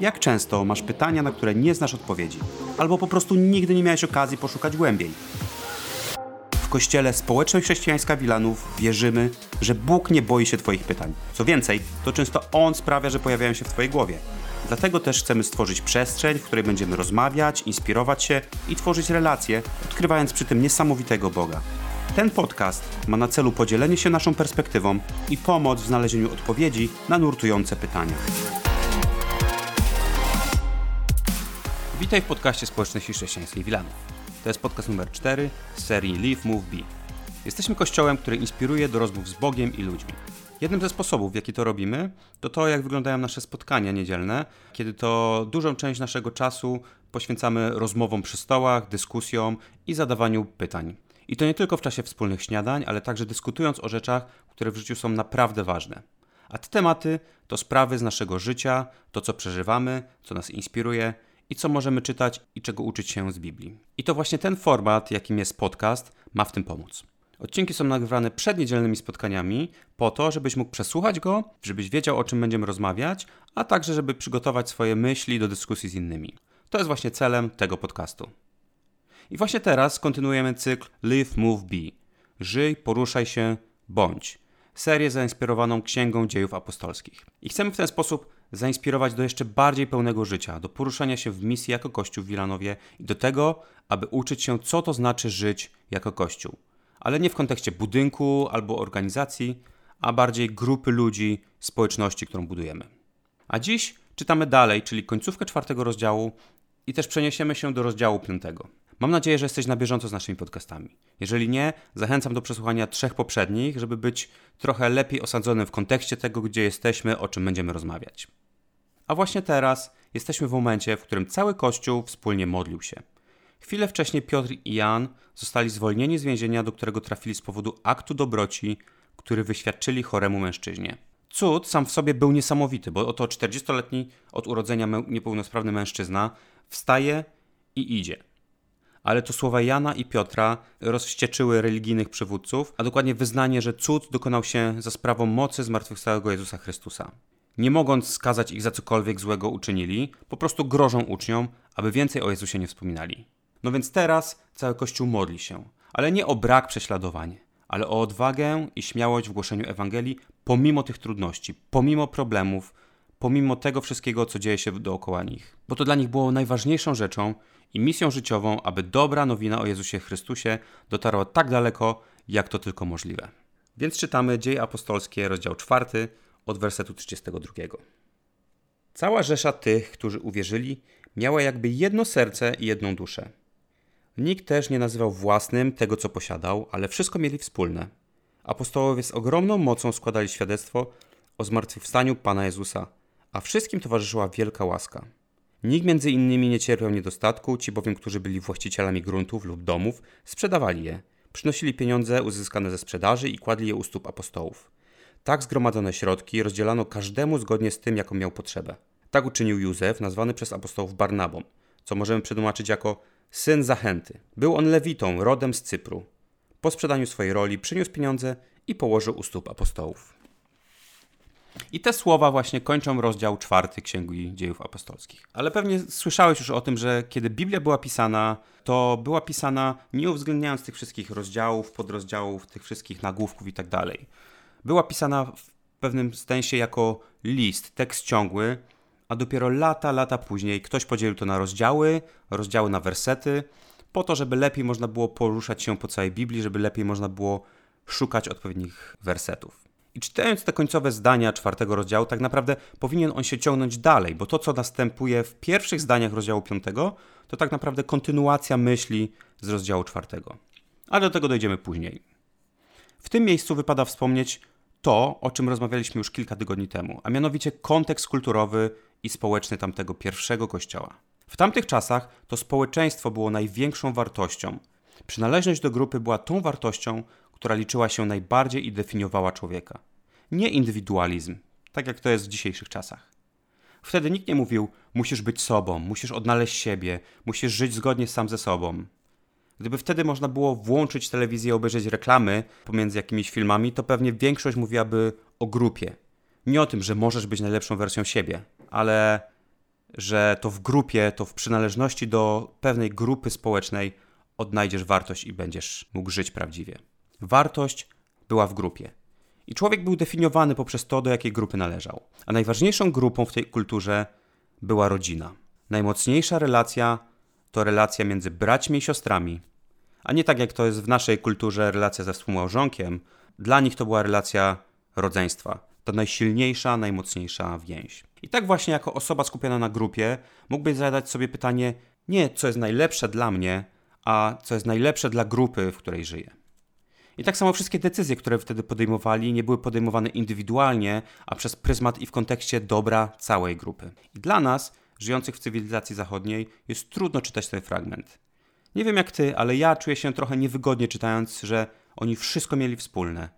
Jak często masz pytania, na które nie znasz odpowiedzi, albo po prostu nigdy nie miałeś okazji poszukać głębiej? W kościele Społeczność Chrześcijańska Wilanów wierzymy, że Bóg nie boi się Twoich pytań. Co więcej, to często On sprawia, że pojawiają się w Twojej głowie. Dlatego też chcemy stworzyć przestrzeń, w której będziemy rozmawiać, inspirować się i tworzyć relacje, odkrywając przy tym niesamowitego Boga. Ten podcast ma na celu podzielenie się naszą perspektywą i pomoc w znalezieniu odpowiedzi na nurtujące pytania. Witaj w podcaście Społeczności Chrześcijańskiej Wilanów. To jest podcast numer 4 z serii Live, Move, Be. Jesteśmy kościołem, który inspiruje do rozmów z Bogiem i ludźmi. Jednym ze sposobów, w jaki to robimy, to to, jak wyglądają nasze spotkania niedzielne, kiedy to dużą część naszego czasu poświęcamy rozmowom przy stołach, dyskusjom i zadawaniu pytań. I to nie tylko w czasie wspólnych śniadań, ale także dyskutując o rzeczach, które w życiu są naprawdę ważne. A te tematy to sprawy z naszego życia, to co przeżywamy, co nas inspiruje i co możemy czytać i czego uczyć się z Biblii. I to właśnie ten format, jakim jest podcast, ma w tym pomóc. Odcinki są nagrywane przed niedzielnymi spotkaniami, po to, żebyś mógł przesłuchać go, żebyś wiedział, o czym będziemy rozmawiać, a także, żeby przygotować swoje myśli do dyskusji z innymi. To jest właśnie celem tego podcastu. I właśnie teraz kontynuujemy cykl Live, Move, Be. Żyj, poruszaj się, bądź. Serię zainspirowaną Księgą Dziejów Apostolskich. I chcemy w ten sposób zainspirować do jeszcze bardziej pełnego życia, do poruszania się w misji jako Kościół w Wilanowie i do tego, aby uczyć się, co to znaczy żyć jako Kościół. Ale nie w kontekście budynku albo organizacji, a bardziej grupy ludzi, społeczności, którą budujemy. A dziś czytamy dalej, czyli końcówkę czwartego rozdziału i też przeniesiemy się do rozdziału piątego. Mam nadzieję, że jesteś na bieżąco z naszymi podcastami. Jeżeli nie, zachęcam do przesłuchania trzech poprzednich, żeby być trochę lepiej osadzonym w kontekście tego, gdzie jesteśmy, o czym będziemy rozmawiać. A właśnie teraz jesteśmy w momencie, w którym cały Kościół wspólnie modlił się. Chwilę wcześniej Piotr i Jan zostali zwolnieni z więzienia, do którego trafili z powodu aktu dobroci, który wyświadczyli choremu mężczyźnie. Cud sam w sobie był niesamowity, bo oto 40-letni od urodzenia niepełnosprawny mężczyzna wstaje i idzie ale to słowa Jana i Piotra rozwścieczyły religijnych przywódców, a dokładnie wyznanie, że cud dokonał się za sprawą mocy zmartwychwstałego Jezusa Chrystusa. Nie mogąc skazać ich za cokolwiek złego uczynili, po prostu grożą uczniom, aby więcej o Jezusie nie wspominali. No więc teraz cały Kościół modli się, ale nie o brak prześladowań, ale o odwagę i śmiałość w głoszeniu Ewangelii pomimo tych trudności, pomimo problemów, pomimo tego wszystkiego, co dzieje się dookoła nich. Bo to dla nich było najważniejszą rzeczą i misją życiową, aby dobra nowina o Jezusie Chrystusie dotarła tak daleko, jak to tylko możliwe. Więc czytamy Dzieje Apostolskie, rozdział 4, od wersetu 32. Cała rzesza tych, którzy uwierzyli, miała jakby jedno serce i jedną duszę. Nikt też nie nazywał własnym tego, co posiadał, ale wszystko mieli wspólne. Apostołowie z ogromną mocą składali świadectwo o zmartwychwstaniu Pana Jezusa, a wszystkim towarzyszyła wielka łaska. Nikt między innymi nie cierpiał niedostatku, ci bowiem, którzy byli właścicielami gruntów lub domów, sprzedawali je, przynosili pieniądze uzyskane ze sprzedaży i kładli je u stóp apostołów. Tak zgromadzone środki rozdzielano każdemu zgodnie z tym, jaką miał potrzebę. Tak uczynił Józef, nazwany przez apostołów Barnabą, co możemy przetłumaczyć jako syn zachęty. Był on lewitą, rodem z Cypru. Po sprzedaniu swojej roli przyniósł pieniądze i położył u stóp apostołów. I te słowa właśnie kończą rozdział czwarty Księgi Dziejów Apostolskich. Ale pewnie słyszałeś już o tym, że kiedy Biblia była pisana, to była pisana nie uwzględniając tych wszystkich rozdziałów, podrozdziałów, tych wszystkich nagłówków i tak dalej. Była pisana w pewnym sensie jako list, tekst ciągły, a dopiero lata, lata później ktoś podzielił to na rozdziały, rozdziały na wersety, po to, żeby lepiej można było poruszać się po całej Biblii, żeby lepiej można było szukać odpowiednich wersetów. I czytając te końcowe zdania czwartego rozdziału, tak naprawdę powinien on się ciągnąć dalej, bo to, co następuje w pierwszych zdaniach rozdziału piątego, to tak naprawdę kontynuacja myśli z rozdziału czwartego. Ale do tego dojdziemy później. W tym miejscu wypada wspomnieć to, o czym rozmawialiśmy już kilka tygodni temu, a mianowicie kontekst kulturowy i społeczny tamtego pierwszego kościoła. W tamtych czasach to społeczeństwo było największą wartością. Przynależność do grupy była tą wartością, która liczyła się najbardziej i definiowała człowieka. Nie indywidualizm, tak jak to jest w dzisiejszych czasach. Wtedy nikt nie mówił: musisz być sobą, musisz odnaleźć siebie, musisz żyć zgodnie sam ze sobą. Gdyby wtedy można było włączyć telewizję i obejrzeć reklamy pomiędzy jakimiś filmami, to pewnie większość mówiłaby o grupie. Nie o tym, że możesz być najlepszą wersją siebie, ale że to w grupie, to w przynależności do pewnej grupy społecznej odnajdziesz wartość i będziesz mógł żyć prawdziwie. Wartość była w grupie. I człowiek był definiowany poprzez to, do jakiej grupy należał. A najważniejszą grupą w tej kulturze była rodzina. Najmocniejsza relacja to relacja między braćmi i siostrami, a nie tak jak to jest w naszej kulturze relacja ze współmałżonkiem. Dla nich to była relacja rodzeństwa. To najsilniejsza, najmocniejsza więź. I tak właśnie jako osoba skupiona na grupie mógłbyś zadać sobie pytanie nie co jest najlepsze dla mnie, a co jest najlepsze dla grupy, w której żyję. I tak samo wszystkie decyzje, które wtedy podejmowali, nie były podejmowane indywidualnie, a przez pryzmat i w kontekście dobra całej grupy. I dla nas, żyjących w cywilizacji zachodniej, jest trudno czytać ten fragment. Nie wiem jak ty, ale ja czuję się trochę niewygodnie czytając, że oni wszystko mieli wspólne.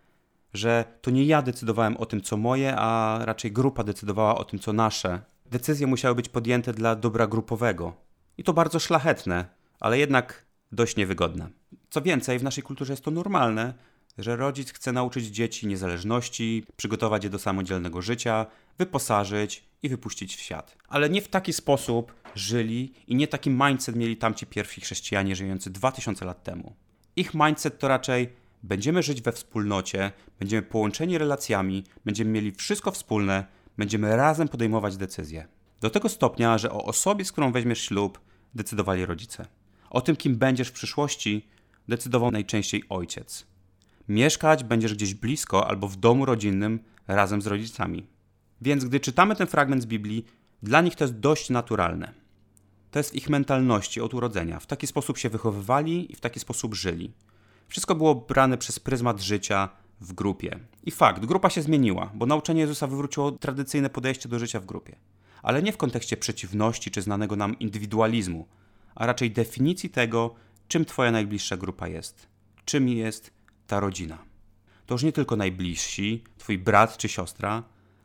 Że to nie ja decydowałem o tym, co moje, a raczej grupa decydowała o tym, co nasze. Decyzje musiały być podjęte dla dobra grupowego. I to bardzo szlachetne, ale jednak dość niewygodne. Co więcej, w naszej kulturze jest to normalne, że rodzic chce nauczyć dzieci niezależności, przygotować je do samodzielnego życia, wyposażyć i wypuścić w świat. Ale nie w taki sposób żyli i nie taki mindset mieli tamci pierwsi chrześcijanie żyjący 2000 lat temu. Ich mindset to raczej będziemy żyć we wspólnocie, będziemy połączeni relacjami, będziemy mieli wszystko wspólne, będziemy razem podejmować decyzje. Do tego stopnia, że o osobie, z którą weźmiesz ślub, decydowali rodzice. O tym, kim będziesz w przyszłości, decydował najczęściej ojciec. Mieszkać będziesz gdzieś blisko albo w domu rodzinnym razem z rodzicami. Więc gdy czytamy ten fragment z Biblii, dla nich to jest dość naturalne. To jest w ich mentalności od urodzenia. W taki sposób się wychowywali i w taki sposób żyli. Wszystko było brane przez pryzmat życia w grupie. I fakt, grupa się zmieniła, bo nauczanie Jezusa wywróciło tradycyjne podejście do życia w grupie. Ale nie w kontekście przeciwności czy znanego nam indywidualizmu, a raczej definicji tego, czym Twoja najbliższa grupa jest. Czym jest ta rodzina. To już nie tylko najbliżsi, Twój brat czy siostra,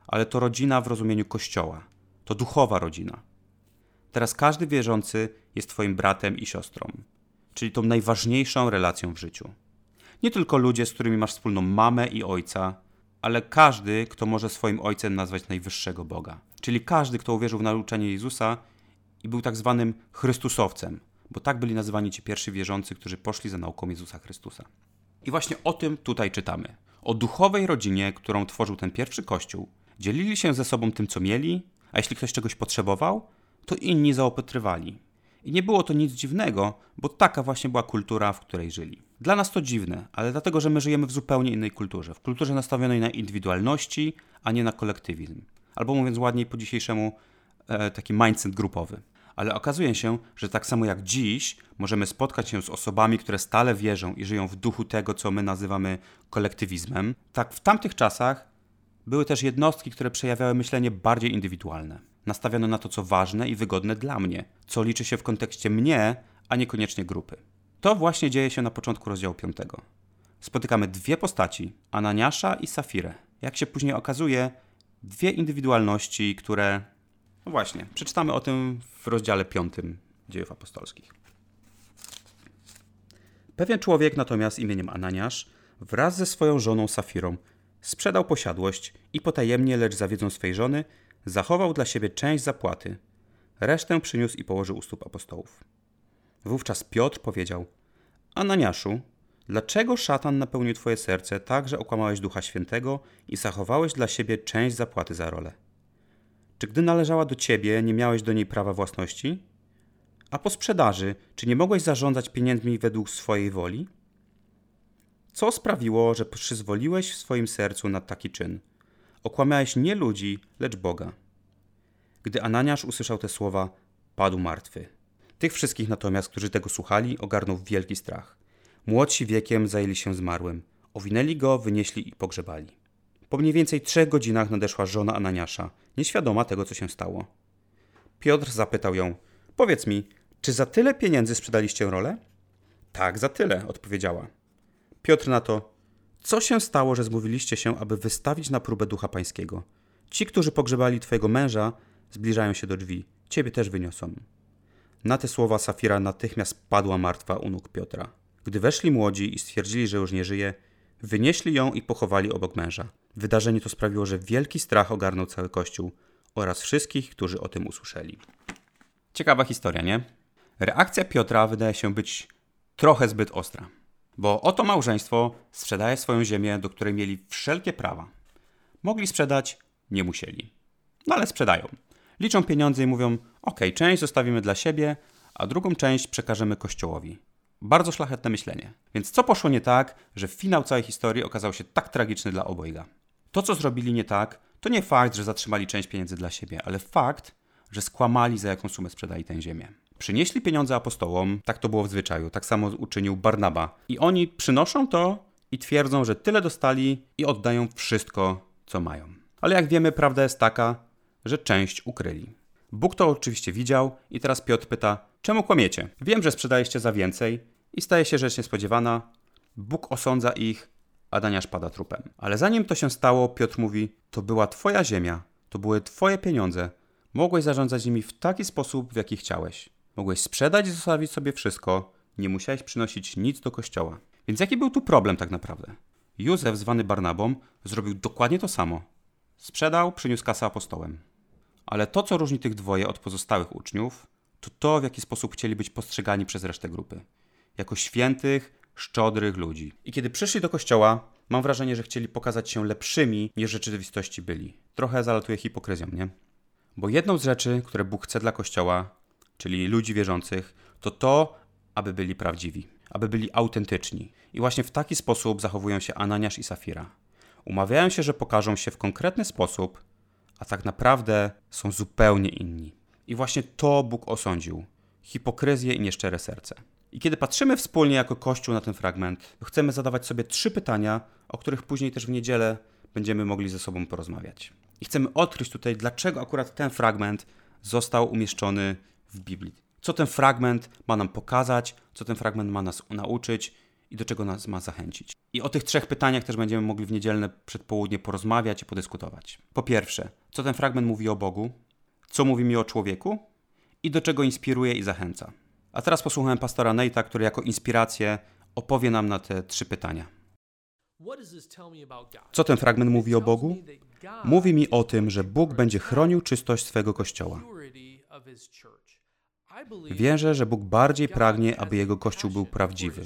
ale to rodzina w rozumieniu Kościoła. To duchowa rodzina. Teraz każdy wierzący jest Twoim bratem i siostrą, czyli tą najważniejszą relacją w życiu. Nie tylko ludzie, z którymi masz wspólną mamę i ojca, ale każdy, kto może swoim ojcem nazwać najwyższego Boga. Czyli każdy, kto uwierzył w nauczanie Jezusa i był tak zwanym Chrystusowcem, bo tak byli nazywani ci pierwsi wierzący, którzy poszli za nauką Jezusa Chrystusa. I właśnie o tym tutaj czytamy. O duchowej rodzinie, którą tworzył ten pierwszy kościół. Dzielili się ze sobą tym, co mieli, a jeśli ktoś czegoś potrzebował, to inni zaopatrywali. I nie było to nic dziwnego, bo taka właśnie była kultura, w której żyli. Dla nas to dziwne, ale dlatego, że my żyjemy w zupełnie innej kulturze. W kulturze nastawionej na indywidualności, a nie na kolektywizm. Albo mówiąc ładniej po dzisiejszemu, e, taki mindset grupowy ale okazuje się, że tak samo jak dziś możemy spotkać się z osobami, które stale wierzą i żyją w duchu tego, co my nazywamy kolektywizmem, tak w tamtych czasach były też jednostki, które przejawiały myślenie bardziej indywidualne, nastawione na to, co ważne i wygodne dla mnie, co liczy się w kontekście mnie, a niekoniecznie grupy. To właśnie dzieje się na początku rozdziału 5. Spotykamy dwie postaci, Ananiasza i Safirę. Jak się później okazuje, dwie indywidualności, które no właśnie, przeczytamy o tym w rozdziale 5 dziejów apostolskich. Pewien człowiek natomiast imieniem Ananiasz wraz ze swoją żoną Safirą sprzedał posiadłość i potajemnie, lecz za wiedzą swej żony, zachował dla siebie część zapłaty. Resztę przyniósł i położył u stóp apostołów. Wówczas Piotr powiedział: Ananiaszu, dlaczego szatan napełnił twoje serce tak, że okłamałeś Ducha Świętego i zachowałeś dla siebie część zapłaty za rolę? Czy gdy należała do ciebie, nie miałeś do niej prawa własności? A po sprzedaży, czy nie mogłeś zarządzać pieniędzmi według swojej woli? Co sprawiło, że przyzwoliłeś w swoim sercu na taki czyn? Okłamałeś nie ludzi, lecz Boga. Gdy Ananiasz usłyszał te słowa, padł martwy. Tych wszystkich natomiast, którzy tego słuchali, ogarnął wielki strach. Młodsi wiekiem zajęli się zmarłym. Owinęli go, wynieśli i pogrzebali. Po mniej więcej trzech godzinach nadeszła żona Ananiasza, nieświadoma tego, co się stało. Piotr zapytał ją: Powiedz mi, czy za tyle pieniędzy sprzedaliście rolę? Tak, za tyle, odpowiedziała. Piotr na to: Co się stało, że zmówiliście się, aby wystawić na próbę ducha pańskiego? Ci, którzy pogrzebali twojego męża, zbliżają się do drzwi. Ciebie też wyniosą. Na te słowa Safira natychmiast padła martwa u nóg Piotra. Gdy weszli młodzi i stwierdzili, że już nie żyje, wynieśli ją i pochowali obok męża. Wydarzenie to sprawiło, że wielki strach ogarnął cały kościół. oraz wszystkich, którzy o tym usłyszeli. Ciekawa historia, nie? Reakcja Piotra wydaje się być trochę zbyt ostra, bo oto małżeństwo sprzedaje swoją ziemię, do której mieli wszelkie prawa. Mogli sprzedać, nie musieli. No ale sprzedają. Liczą pieniądze i mówią: OK, część zostawimy dla siebie, a drugą część przekażemy kościołowi. Bardzo szlachetne myślenie. Więc co poszło nie tak, że finał całej historii okazał się tak tragiczny dla obojga? To, co zrobili nie tak, to nie fakt, że zatrzymali część pieniędzy dla siebie, ale fakt, że skłamali, za jaką sumę sprzedali tę ziemię. Przynieśli pieniądze apostołom, tak to było w zwyczaju, tak samo uczynił Barnaba. I oni przynoszą to i twierdzą, że tyle dostali i oddają wszystko, co mają. Ale jak wiemy, prawda jest taka, że część ukryli. Bóg to oczywiście widział i teraz Piotr pyta, czemu kłamiecie? Wiem, że sprzedaliście za więcej i staje się rzecz niespodziewana. Bóg osądza ich, a Daniasz pada trupem. Ale zanim to się stało, Piotr mówi, to była twoja ziemia, to były twoje pieniądze. Mogłeś zarządzać nimi w taki sposób, w jaki chciałeś. Mogłeś sprzedać i zostawić sobie wszystko, nie musiałeś przynosić nic do kościoła. Więc jaki był tu problem tak naprawdę? Józef, zwany Barnabą, zrobił dokładnie to samo. Sprzedał, przyniósł kasę apostołem. Ale to, co różni tych dwoje od pozostałych uczniów, to to, w jaki sposób chcieli być postrzegani przez resztę grupy. Jako świętych, szczodrych ludzi. I kiedy przyszli do kościoła, mam wrażenie, że chcieli pokazać się lepszymi, niż w rzeczywistości byli. Trochę zalatuje hipokryzją, nie? Bo jedną z rzeczy, które Bóg chce dla kościoła, czyli ludzi wierzących, to to, aby byli prawdziwi, aby byli autentyczni. I właśnie w taki sposób zachowują się Ananiasz i Safira. Umawiają się, że pokażą się w konkretny sposób, a tak naprawdę są zupełnie inni. I właśnie to Bóg osądził hipokryzję i nieszczere serce. I kiedy patrzymy wspólnie jako Kościół na ten fragment, chcemy zadawać sobie trzy pytania, o których później też w niedzielę będziemy mogli ze sobą porozmawiać. I chcemy odkryć tutaj, dlaczego akurat ten fragment został umieszczony w Biblii. Co ten fragment ma nam pokazać, co ten fragment ma nas nauczyć i do czego nas ma zachęcić. I o tych trzech pytaniach też będziemy mogli w niedzielne przedpołudnie porozmawiać i podyskutować. Po pierwsze, co ten fragment mówi o Bogu, co mówi mi o człowieku i do czego inspiruje i zachęca. A teraz posłuchałem pastora Neita, który jako inspirację opowie nam na te trzy pytania. Co ten fragment mówi o Bogu? Mówi mi o tym, że Bóg będzie chronił czystość swego kościoła. Wierzę, że Bóg bardziej pragnie, aby Jego Kościół był prawdziwy,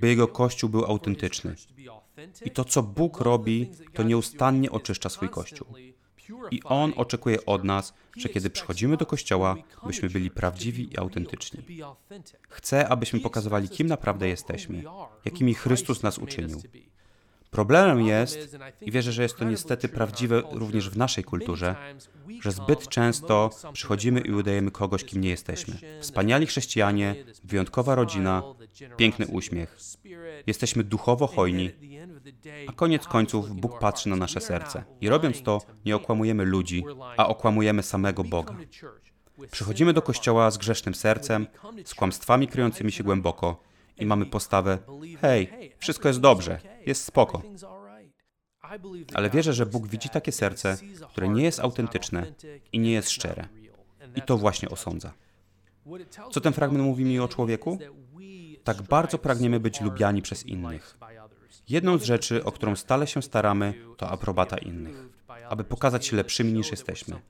by Jego Kościół był autentyczny. I to, co Bóg robi, to nieustannie oczyszcza swój Kościół. I On oczekuje od nas, że kiedy przychodzimy do Kościoła, byśmy byli prawdziwi i autentyczni. Chce, abyśmy pokazywali, kim naprawdę jesteśmy, jakimi Chrystus nas uczynił. Problemem jest, i wierzę, że jest to niestety prawdziwe również w naszej kulturze, że zbyt często przychodzimy i udajemy kogoś, kim nie jesteśmy. Wspaniali chrześcijanie, wyjątkowa rodzina, piękny uśmiech. Jesteśmy duchowo hojni, a koniec końców Bóg patrzy na nasze serce. I robiąc to, nie okłamujemy ludzi, a okłamujemy samego Boga. Przychodzimy do kościoła z grzesznym sercem, z kłamstwami kryjącymi się głęboko i mamy postawę: hej, wszystko jest dobrze, jest spoko. Ale wierzę, że Bóg widzi takie serce, które nie jest autentyczne i nie jest szczere. I to właśnie osądza. Co ten fragment mówi mi o człowieku? Tak bardzo pragniemy być lubiani przez innych. Jedną z rzeczy, o którą stale się staramy, to aprobata innych, aby pokazać się lepszymi niż jesteśmy.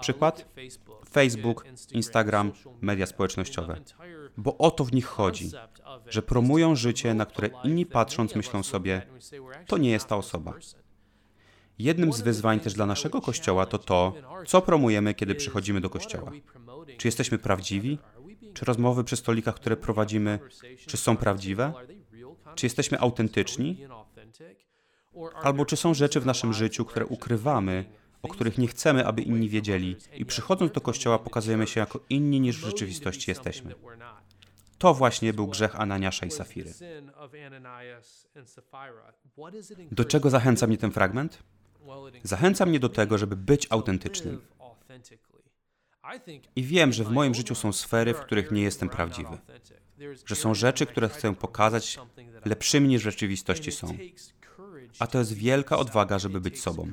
Przykład? Facebook, Instagram, media społecznościowe. Bo o to w nich chodzi, że promują życie, na które inni patrząc myślą sobie, to nie jest ta osoba. Jednym z wyzwań też dla naszego kościoła to to, co promujemy, kiedy przychodzimy do kościoła. Czy jesteśmy prawdziwi? Czy rozmowy przy stolikach, które prowadzimy, czy są prawdziwe? Czy jesteśmy autentyczni? Albo czy są rzeczy w naszym życiu, które ukrywamy, o których nie chcemy, aby inni wiedzieli, i przychodząc do kościoła pokazujemy się jako inni niż w rzeczywistości jesteśmy. To właśnie był grzech Ananiasza i Safiry. Do czego zachęca mnie ten fragment? Zachęca mnie do tego, żeby być autentycznym. I wiem, że w moim życiu są sfery, w których nie jestem prawdziwy. Że są rzeczy, które chcę pokazać lepszymi niż w rzeczywistości są. A to jest wielka odwaga, żeby być sobą.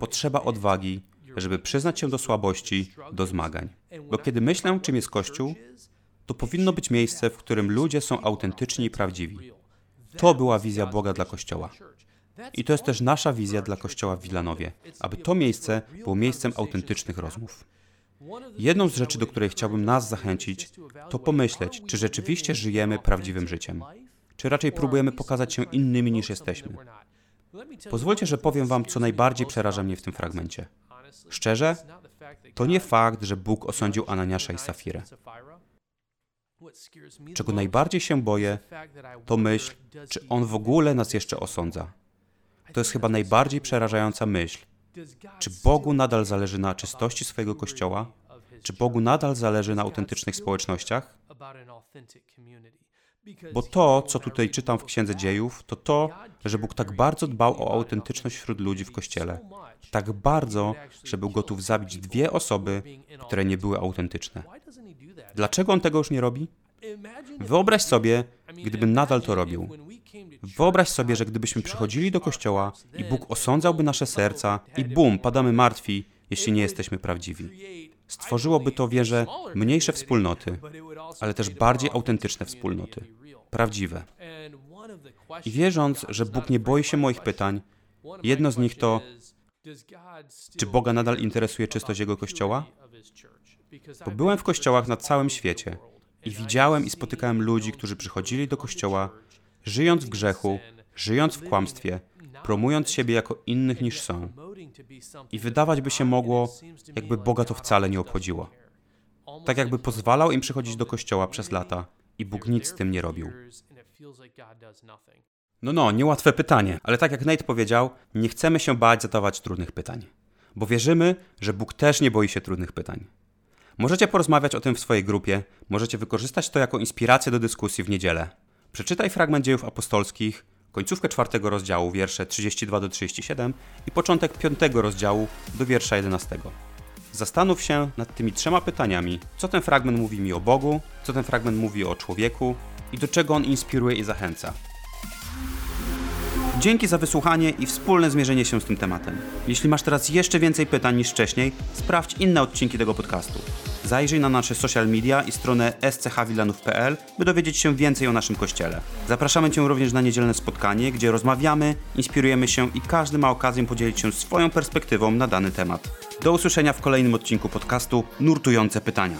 Potrzeba odwagi, żeby przyznać się do słabości, do zmagań. Bo kiedy myślę, czym jest Kościół, to powinno być miejsce, w którym ludzie są autentyczni i prawdziwi. To była wizja Boga dla Kościoła. I to jest też nasza wizja dla kościoła w Wilanowie, aby to miejsce było miejscem autentycznych rozmów. Jedną z rzeczy, do której chciałbym nas zachęcić, to pomyśleć, czy rzeczywiście żyjemy prawdziwym życiem, czy raczej próbujemy pokazać się innymi niż jesteśmy. Pozwólcie, że powiem Wam, co najbardziej przeraża mnie w tym fragmencie. Szczerze, to nie fakt, że Bóg osądził Ananiasza i Safirę. Czego najbardziej się boję, to myśl, czy On w ogóle nas jeszcze osądza. To jest chyba najbardziej przerażająca myśl. Czy Bogu nadal zależy na czystości swojego kościoła? Czy Bogu nadal zależy na autentycznych społecznościach? Bo to, co tutaj czytam w Księdze Dziejów, to to, że Bóg tak bardzo dbał o autentyczność wśród ludzi w Kościele. Tak bardzo, że był gotów zabić dwie osoby, które nie były autentyczne. Dlaczego On tego już nie robi? Wyobraź sobie, gdyby nadal to robił. Wyobraź sobie, że gdybyśmy przychodzili do Kościoła i Bóg osądzałby nasze serca i bum, padamy martwi, jeśli nie jesteśmy prawdziwi. Stworzyłoby to, wierzę, mniejsze wspólnoty, ale też bardziej autentyczne wspólnoty. Prawdziwe. I wierząc, że Bóg nie boi się moich pytań, jedno z nich to, czy Boga nadal interesuje czystość Jego Kościoła? Bo byłem w kościołach na całym świecie i widziałem i spotykałem ludzi, którzy przychodzili do kościoła, żyjąc w grzechu, żyjąc w kłamstwie, promując siebie jako innych niż są. I wydawać by się mogło, jakby Boga to wcale nie obchodziło. Tak jakby pozwalał im przychodzić do kościoła przez lata i Bóg nic z tym nie robił. No no, niełatwe pytanie, ale tak jak Nate powiedział, nie chcemy się bać zadawać trudnych pytań, bo wierzymy, że Bóg też nie boi się trudnych pytań. Możecie porozmawiać o tym w swojej grupie, możecie wykorzystać to jako inspirację do dyskusji w niedzielę. Przeczytaj fragment dziejów apostolskich, końcówkę czwartego rozdziału, wiersze 32 do 37 i początek piątego rozdziału do wiersza 11. Zastanów się nad tymi trzema pytaniami, co ten fragment mówi mi o Bogu, co ten fragment mówi o człowieku i do czego on inspiruje i zachęca. Dzięki za wysłuchanie i wspólne zmierzenie się z tym tematem. Jeśli masz teraz jeszcze więcej pytań niż wcześniej, sprawdź inne odcinki tego podcastu. Zajrzyj na nasze social media i stronę schwilanów.pl, by dowiedzieć się więcej o naszym kościele. Zapraszamy Cię również na niedzielne spotkanie, gdzie rozmawiamy, inspirujemy się i każdy ma okazję podzielić się swoją perspektywą na dany temat. Do usłyszenia w kolejnym odcinku podcastu Nurtujące Pytania.